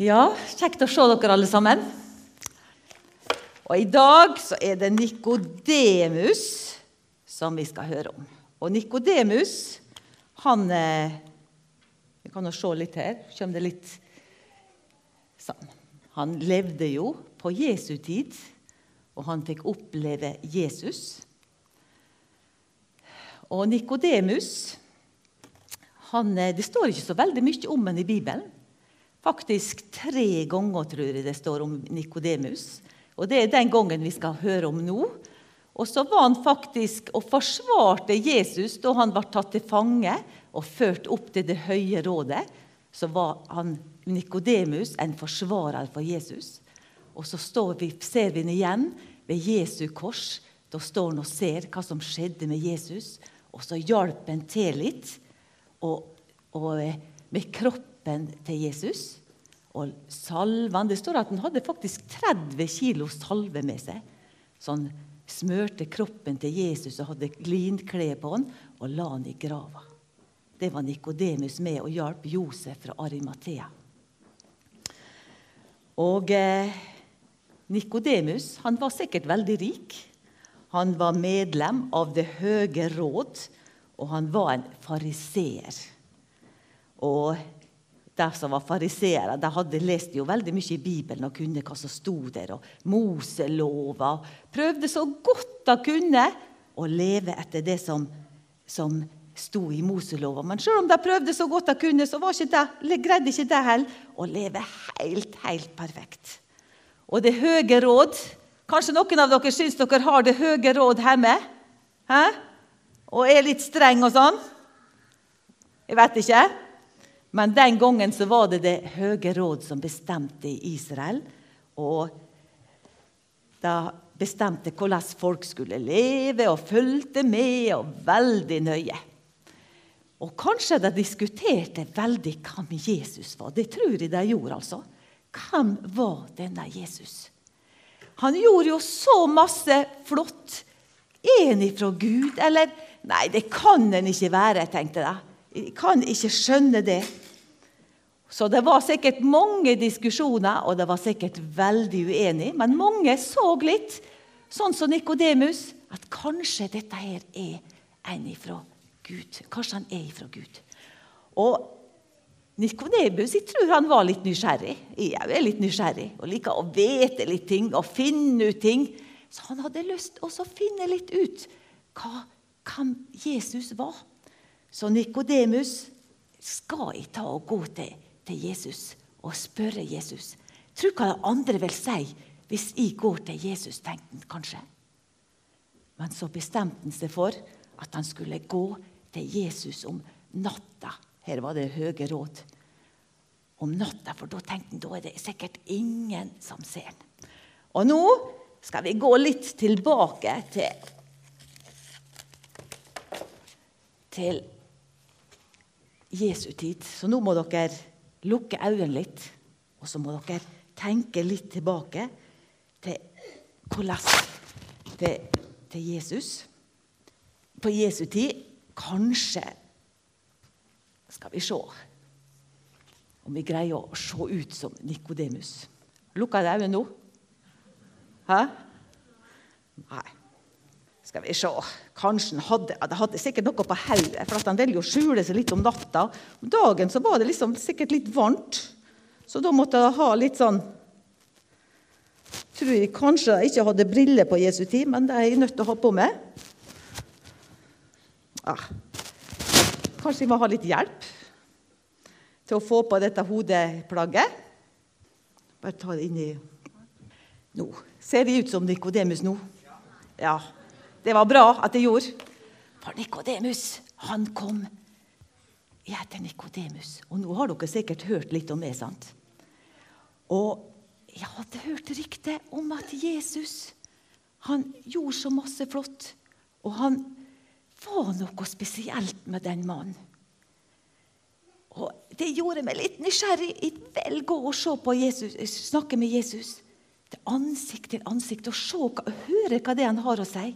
Ja, kjekt å se dere alle sammen. Og I dag så er det Nikodemus som vi skal høre om. Og Nikodemus, han eh, Vi kan jo se litt her. Kommer det litt sånn. Han levde jo på Jesu tid, og han fikk oppleve Jesus. Og Nikodemus Det står ikke så veldig mye om ham i Bibelen. Faktisk tre ganger tror jeg det står om Nikodemus. Og det er den gangen vi skal høre om nå. Og så var han faktisk og forsvarte Jesus da han ble tatt til fange og ført opp til Det høye rådet. Så var han Nikodemus en forsvarer for Jesus. Og så vi, ser vi ham igjen ved Jesu kors. Da står han og ser hva som skjedde med Jesus, og så hjalp han til litt og, og med kroppen kroppen til Jesus. Og salven, Det står at han hadde faktisk 30 kilo salve med seg. Så han smørte kroppen til Jesus og hadde glinklær på han og la han i grava. Det var Nikodemus med og hjalp Josef fra Arimathea. Og eh, Nikodemus var sikkert veldig rik. Han var medlem av Det høye råd, og han var en fariseer. Og de som var fariseere, de hadde lest jo veldig mye i Bibelen og kunne hva som sto der. og Moselova. Prøvde så godt de kunne å leve etter det som, som sto i Moselova. Men selv om de prøvde så godt de kunne, så ikke det, greide ikke de heller å leve helt, helt perfekt. Og Det høye råd Kanskje noen av dere syns dere har Det høye råd hjemme? Hæ? Og er litt streng og sånn? Jeg vet ikke. Men den gangen så var det Det høye råd som bestemte i Israel. Og da bestemte hvordan folk skulle leve, og fulgte med, og veldig nøye. Og kanskje de diskuterte veldig hvem Jesus var. Det tror jeg de gjorde. altså. Hvem var denne Jesus? Han gjorde jo så masse flott. Er han ifra Gud, eller Nei, det kan han ikke være, tenkte jeg. Jeg kan ikke skjønne det. Så det var sikkert mange diskusjoner, og det var sikkert veldig uenig. Men mange så litt, sånn som Nikodemus, at kanskje dette her er en ifra Gud. Kanskje han er ifra Gud. Og Nikodemus jeg tror han var litt nysgjerrig. Jeg er litt nysgjerrig og liker å vite litt ting og finne ut ting. Så han hadde lyst til å finne litt ut hva, hvem Jesus var. Så Nikodemus skal jeg ta og gå til til Jesus og spørre Jesus. Tro hva de andre vil si hvis jeg går til Jesus, tenkte han kanskje. Men så bestemte han seg for at han skulle gå til Jesus om natta. Her var det høye råd. Om natta, for da tenkte han da er det sikkert ingen som ser han. Og nå skal vi gå litt tilbake til til Jesu tid. Så nå må dere lukke øynene litt, og så må dere tenke litt tilbake til hvordan til, til Jesus. På Jesu tid kanskje skal vi se om vi greier å se ut som Nikodemus. Lukker dere øynene nå? Hæ? Nei. Skal vi se. Kanskje han hadde, hadde sikkert noe på hodet, for han ville jo skjule seg litt om natta. Om dagen så var det liksom sikkert litt varmt, så da måtte han ha litt sånn Tror jeg kanskje jeg ikke hadde briller på Jesu tid, men det er jeg nødt til å ha på meg. Ah. Kanskje jeg må ha litt hjelp til å få på dette hodeplagget. Bare ta det inn i Nå. Ser de ut som Nikodemus nå? Ja. Det var bra at det gjorde. For Nikodemus, han kom. Jeg heter Nikodemus, og nå har dere sikkert hørt litt om meg. sant? Og jeg hadde hørt rykte om at Jesus han gjorde så masse flott. Og han var noe spesielt med den mannen. Og Det gjorde meg litt nysgjerrig. Jeg og se på Jesus, snakke med Jesus. Til ansikt til ansikt og se, høre hva det han har å si.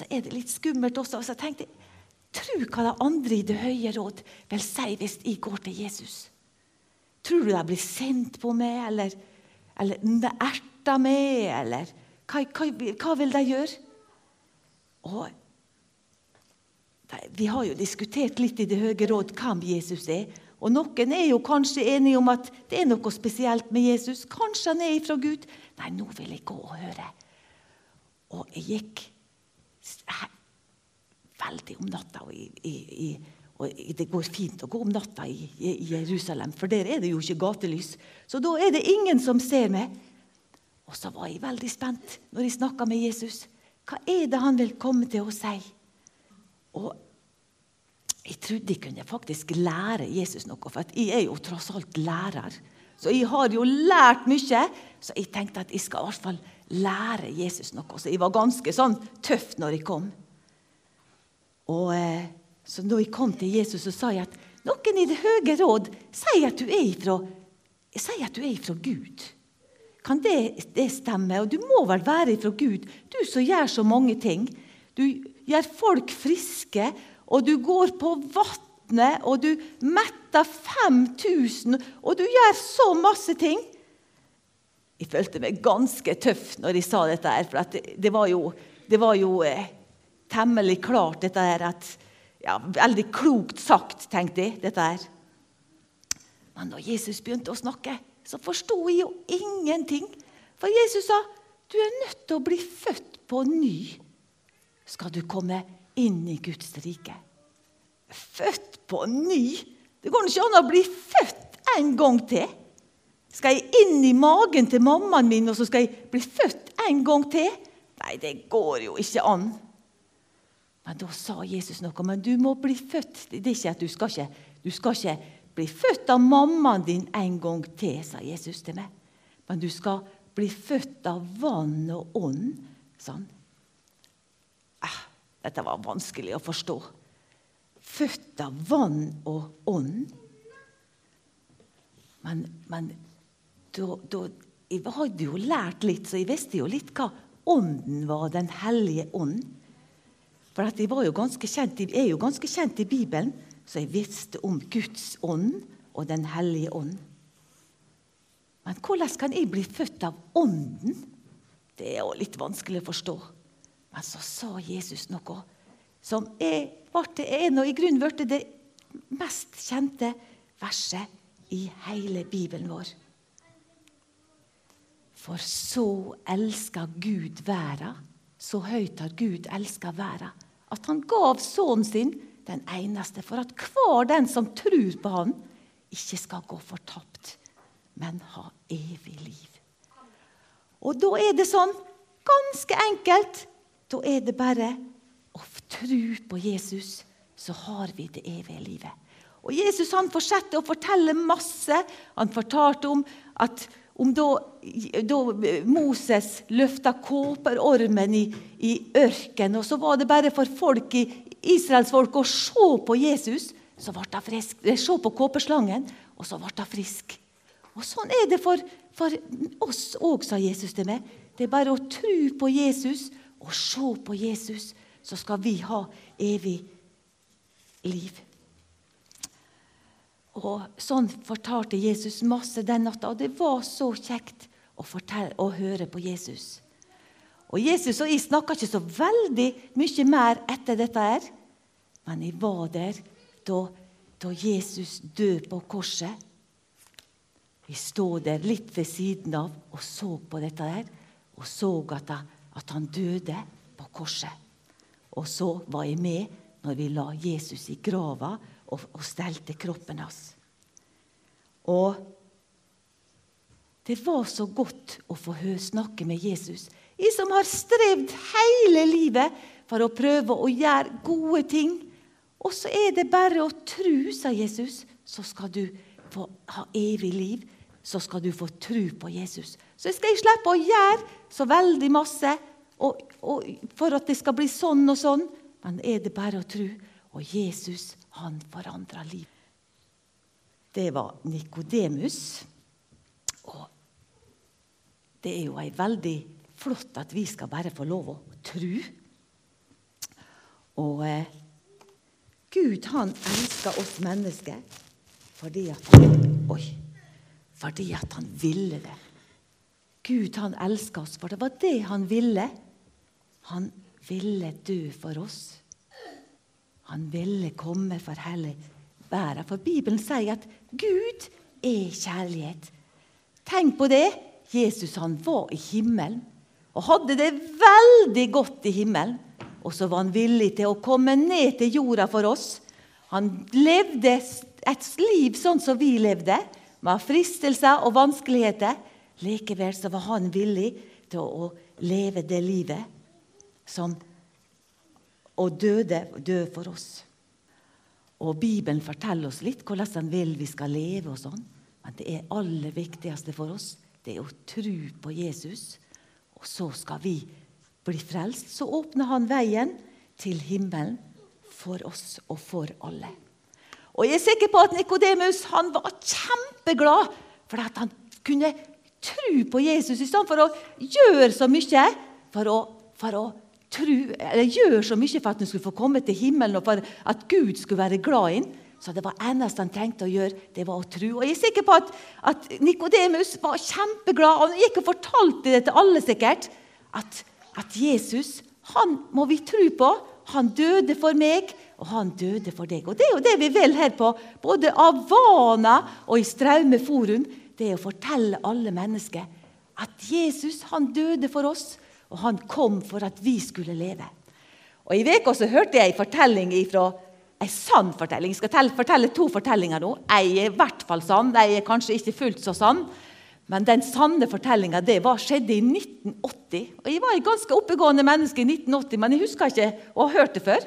Så er det litt skummelt også. Og så tenkte jeg Tro hva de andre i Det høye råd vil si hvis jeg går til Jesus. Tror du de blir sint på meg, eller, eller erter meg, eller hva, hva, hva vil de gjøre? Og vi har jo diskutert litt i Det høye råd hvem Jesus er. Og Noen er jo kanskje enige om at det er noe spesielt med Jesus. Kanskje han er ifra Gud. Nei, nå vil jeg gå og høre. Og jeg gikk veldig om natta. Og, i, i, og, det går fint å gå om natta i, i, Jerusalem, for der er det jo ikke gatelys. Så da er det ingen som ser meg. Og så var jeg veldig spent når jeg snakka med Jesus. Hva er det han vil komme til å si? Og jeg trodde jeg kunne faktisk lære Jesus noe, for jeg er jo tross alt lærer. Så jeg har jo lært mye, så jeg tenkte at jeg skal i hvert fall lære Jesus noe. Så jeg var ganske sånn tøff når jeg kom. Og eh, Så når jeg kom til Jesus, så sa jeg at noen i Det høye råd sier at du er ifra, sier at du er ifra Gud. Kan det, det stemme? Og du må vel være ifra Gud, du som gjør så mange ting. Du gjør folk friske, og du går på vannet, og du metter 5000, og du gjør så masse ting. Jeg følte meg ganske tøff når jeg sa dette, her, for det, det, var jo, det var jo eh, temmelig klart, dette her, at ja, Veldig klokt sagt, tenkte jeg. dette her. Men da Jesus begynte å snakke, så forsto jeg jo ingenting. For Jesus sa du er nødt til å bli født på ny skal du komme inn i Guds rike. Født på ny? Det går ikke an å bli født en gang til. Skal jeg inn i magen til mammaen min, og så skal jeg bli født en gang til? Nei, det går jo ikke an. Men da sa Jesus noe. Men du må bli født. Det er ikke at du skal ikke, du skal ikke bli født av mammaen din en gang til, sa Jesus til meg. Men du skal bli født av vann og ånd. Sånn. Dette var vanskelig å forstå. Født av vann og ånd. Men, men da, jeg hadde jo lært litt, så jeg visste jo litt hva ånden var, Den hellige ånd. For jeg, kjent, jeg er jo ganske kjent i Bibelen, så jeg visste om Guds ånd og Den hellige ånd. Men hvordan kan jeg bli født av Ånden? Det er jo litt vanskelig å forstå. Men så sa Jesus noe som er, ble en og i grunnen ble det mest kjente verset i hele Bibelen vår. For så elsker Gud verda, så høyt har Gud elska verda, at han gav sønnen sin, den eneste, for at hver den som tror på han, ikke skal gå fortapt, men ha evig liv. Og da er det sånn, ganske enkelt da er det bare å tro på Jesus, så har vi det evige livet. Og Jesus han fortsetter å fortelle masse. Han fortalte om at om da, da Moses løfta kåperormen i, i ørkenen, og så var det bare for folk i israelsfolk å se på Jesus, så ble han frisk. Se på kåperslangen, og så ble han frisk. Og Sånn er det for, for oss òg, sa Jesus til meg. Det er bare å tro på Jesus og se på Jesus, så skal vi ha evig liv. Og Sånn fortalte Jesus masse den natta, og det var så kjekt å, fortelle, å høre på Jesus. Og Jesus og jeg snakka ikke så veldig mye mer etter dette, her, men jeg var der da, da Jesus døde på korset. Vi stod der litt ved siden av og så på dette her, og så at at han døde på korset. Og så var jeg med når vi la Jesus i grava og, og stelte kroppen hans. Og det var så godt å få snakke med Jesus. Jeg som har strevd hele livet for å prøve å gjøre gode ting. Og så er det bare å tru, sa Jesus, så skal du få ha evig liv. Så skal du få tru på Jesus. Så jeg skal jeg slippe å gjøre så veldig masse og, og, for at det skal bli sånn og sånn. Men er det bare å tro. Og Jesus, han forandra liv. Det var Nikodemus. Og det er jo ei veldig flott at vi skal bare få lov å tro. Og eh, Gud, han elsker oss mennesker fordi at Oi! fordi at han ville det. Gud, han elsker oss, for det var det han ville. Han ville dø for oss. Han ville komme for hele verden. For Bibelen sier at Gud er kjærlighet. Tenk på det! Jesus han var i himmelen og hadde det veldig godt i himmelen. Og så var han villig til å komme ned til jorda for oss. Han levde et liv sånn som vi levde, med fristelser og vanskeligheter. Likevel så var han villig til å leve det livet som og døde dø for oss. Og Bibelen forteller oss litt hvordan han vil vi skal leve. og sånn. Men det er aller viktigste for oss det er å tro på Jesus. Og så skal vi bli frelst. Så åpner han veien til himmelen for oss og for alle. Og Jeg er sikker på at Nikodemus var kjempeglad for at han kunne tro på Jesus i stedet for å gjøre så mye for å, for å eller gjøre så mye for at han skulle få komme til himmelen og for at Gud skulle være glad i ham. Så det var eneste han trengte å gjøre, det var å tro. Og jeg er sikker på at, at Nikodemus var kjempeglad, og han gikk og fortalte det til alle sikkert, at, at Jesus han må vi tro på. Han døde for meg, og han døde for deg. Og Det er jo det vi vil her på både av Vana og i Straume forum. Det er å fortelle alle mennesker at Jesus han døde for oss, og han kom for at vi skulle leve. Og I uka hørte jeg en fortelling ifra en sann fortelling. Jeg skal fortelle to fortellinger nå. Ei er i hvert fall sann, ei er kanskje ikke fullt så sann. Men den sanne fortellinga skjedde i 1980. Og Jeg var et ganske oppegående menneske i 1980, men jeg husker ikke å ha hørt det før.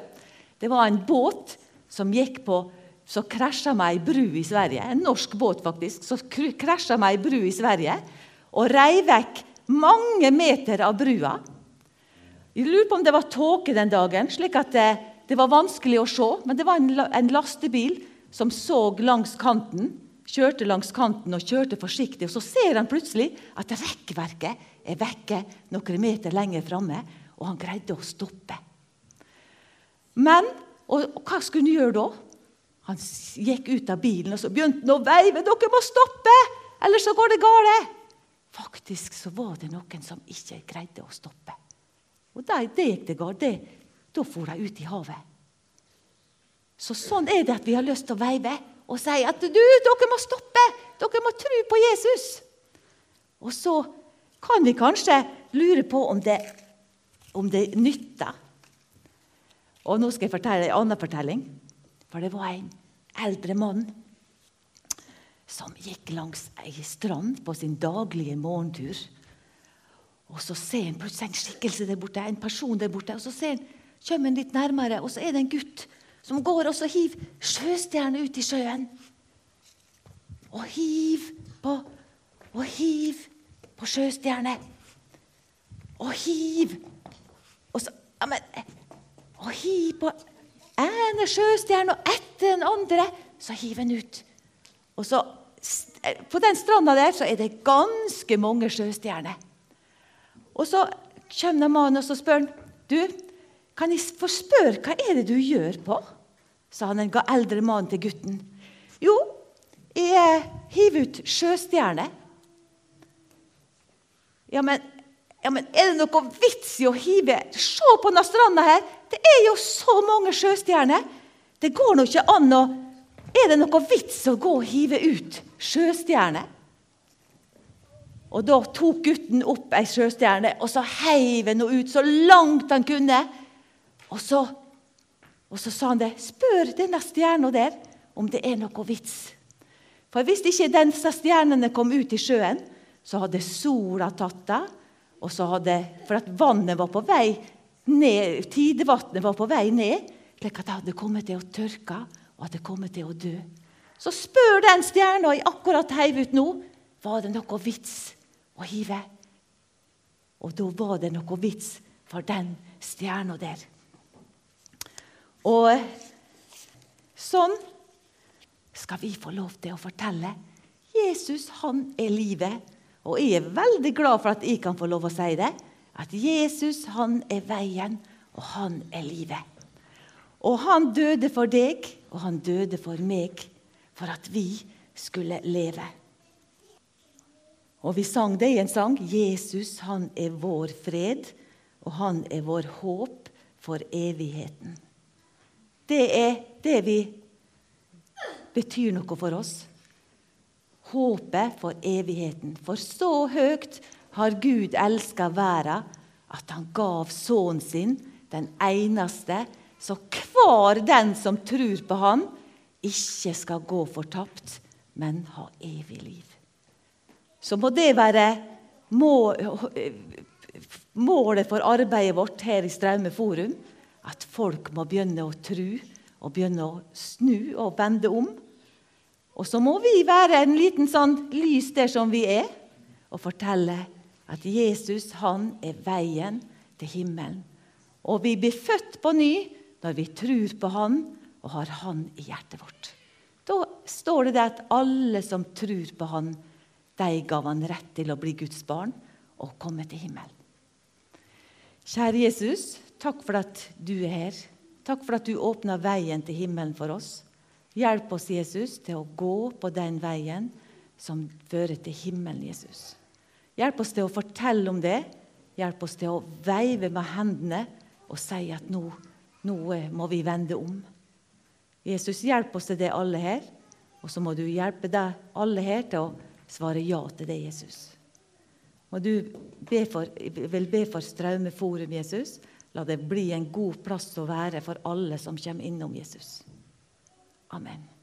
Det var en båt som gikk på så krasja med ei bru i Sverige. En norsk båt, faktisk. Så krasja med ei bru i Sverige og rei vekk mange meter av brua. Jeg lurer på om det var tåke den dagen, slik at det, eh, det var vanskelig å se, men det var en, en lastebil som så langs kanten, kjørte langs kanten og kjørte forsiktig. og Så ser han plutselig at rekkverket er vekke noen meter lenger framme, og han greide å stoppe. Men og, og hva skulle han gjøre da? Han gikk ut av bilen og så begynte han å veive. 'Dere må stoppe, ellers så går det galt!' Faktisk så var det noen som ikke greide å stoppe. Og det gikk det galt. Da for de ut i havet. Så sånn er det at vi har lyst til å veive og si at du, dere må stoppe! Dere må tro på Jesus! Og så kan vi kanskje lure på om det, om det nytter. Og nå skal jeg fortelle en annen fortelling. For det var en eldre mann som gikk langs ei strand på sin daglige morgentur. Og så ser han plutselig en skikkelse der borte, en person der borte. Og så ser han kommer han litt nærmere, og så er det en gutt som går og så hiver sjøstjerne ut i sjøen. Og hiv på og hiv på sjøstjerner. Og hiv og så, ja, men, og hiv på ene sjøstjerne og etter den andre. Så hiver han ut. Og så, På den stranda der så er det ganske mange sjøstjerner. Og så kommer mannen og så spør han, du, kan jeg få spørre hva er det du gjør på? sa han en eldre mann til gutten. Jo, jeg hiver ut sjøstjerner. Ja, men, ja, men er det noe vits i å hive Se på denne stranda her! Det er jo så mange sjøstjerner! Det går nå ikke an å Er det noe vits å gå og hive ut sjøstjerner? Og Da tok gutten opp ei sjøstjerne og så heiv han henne ut så langt han kunne. Og så, og så sa han det. Spør denne stjerna der om det er noe vits. For hvis ikke disse stjernene kom ut i sjøen, så hadde sola tatt det. Og så hadde, for at vannet var på vei ned, tidevannet var på vei ned, slik at det hadde kommet til å tørke og jeg kommer til å dø. Så spør den stjerna jeg akkurat heiv ut nå, var det noe vits å hive. Og da var det noe vits for den stjerna der. Og sånn skal vi få lov til å fortelle. Jesus han er livet. Og jeg er veldig glad for at jeg kan få lov å si det. At Jesus han er veien, og han er livet. Og han døde for deg, og han døde for meg, for at vi skulle leve. Og vi sang det i en sang. Jesus, han er vår fred, og han er vår håp for evigheten. Det er det vi betyr noe for oss. Håpet for evigheten. For så høyt har Gud elska verden at han gav sønnen sin, den eneste, så hver den som tror på han, ikke skal gå fortapt, men ha evig liv. Så må det være målet for arbeidet vårt her i Straume forum. At folk må begynne å tro og begynne å snu og vende om. Og så må vi være en liten sånn lys der som vi er, og fortelle at Jesus han er veien til himmelen. Og vi blir født på ny når vi tror på Han og har Han i hjertet vårt. Da står det at alle som tror på Han, de gav Han rett til å bli Guds barn og komme til himmelen. Kjære Jesus, takk for at du er her. Takk for at du åpna veien til himmelen for oss. Hjelp oss, Jesus, til å gå på den veien som fører til himmelen, Jesus. Hjelp oss til å fortelle om det. Hjelp oss til å veive med hendene og si at nå, nå må vi vende om. Jesus, hjelp oss til det, alle her. Og så må du hjelpe deg alle her til å svare ja til det, Jesus. Og du be for, vil be for Straume Forum, Jesus. La det bli en god plass å være for alle som kommer innom Jesus. Amen.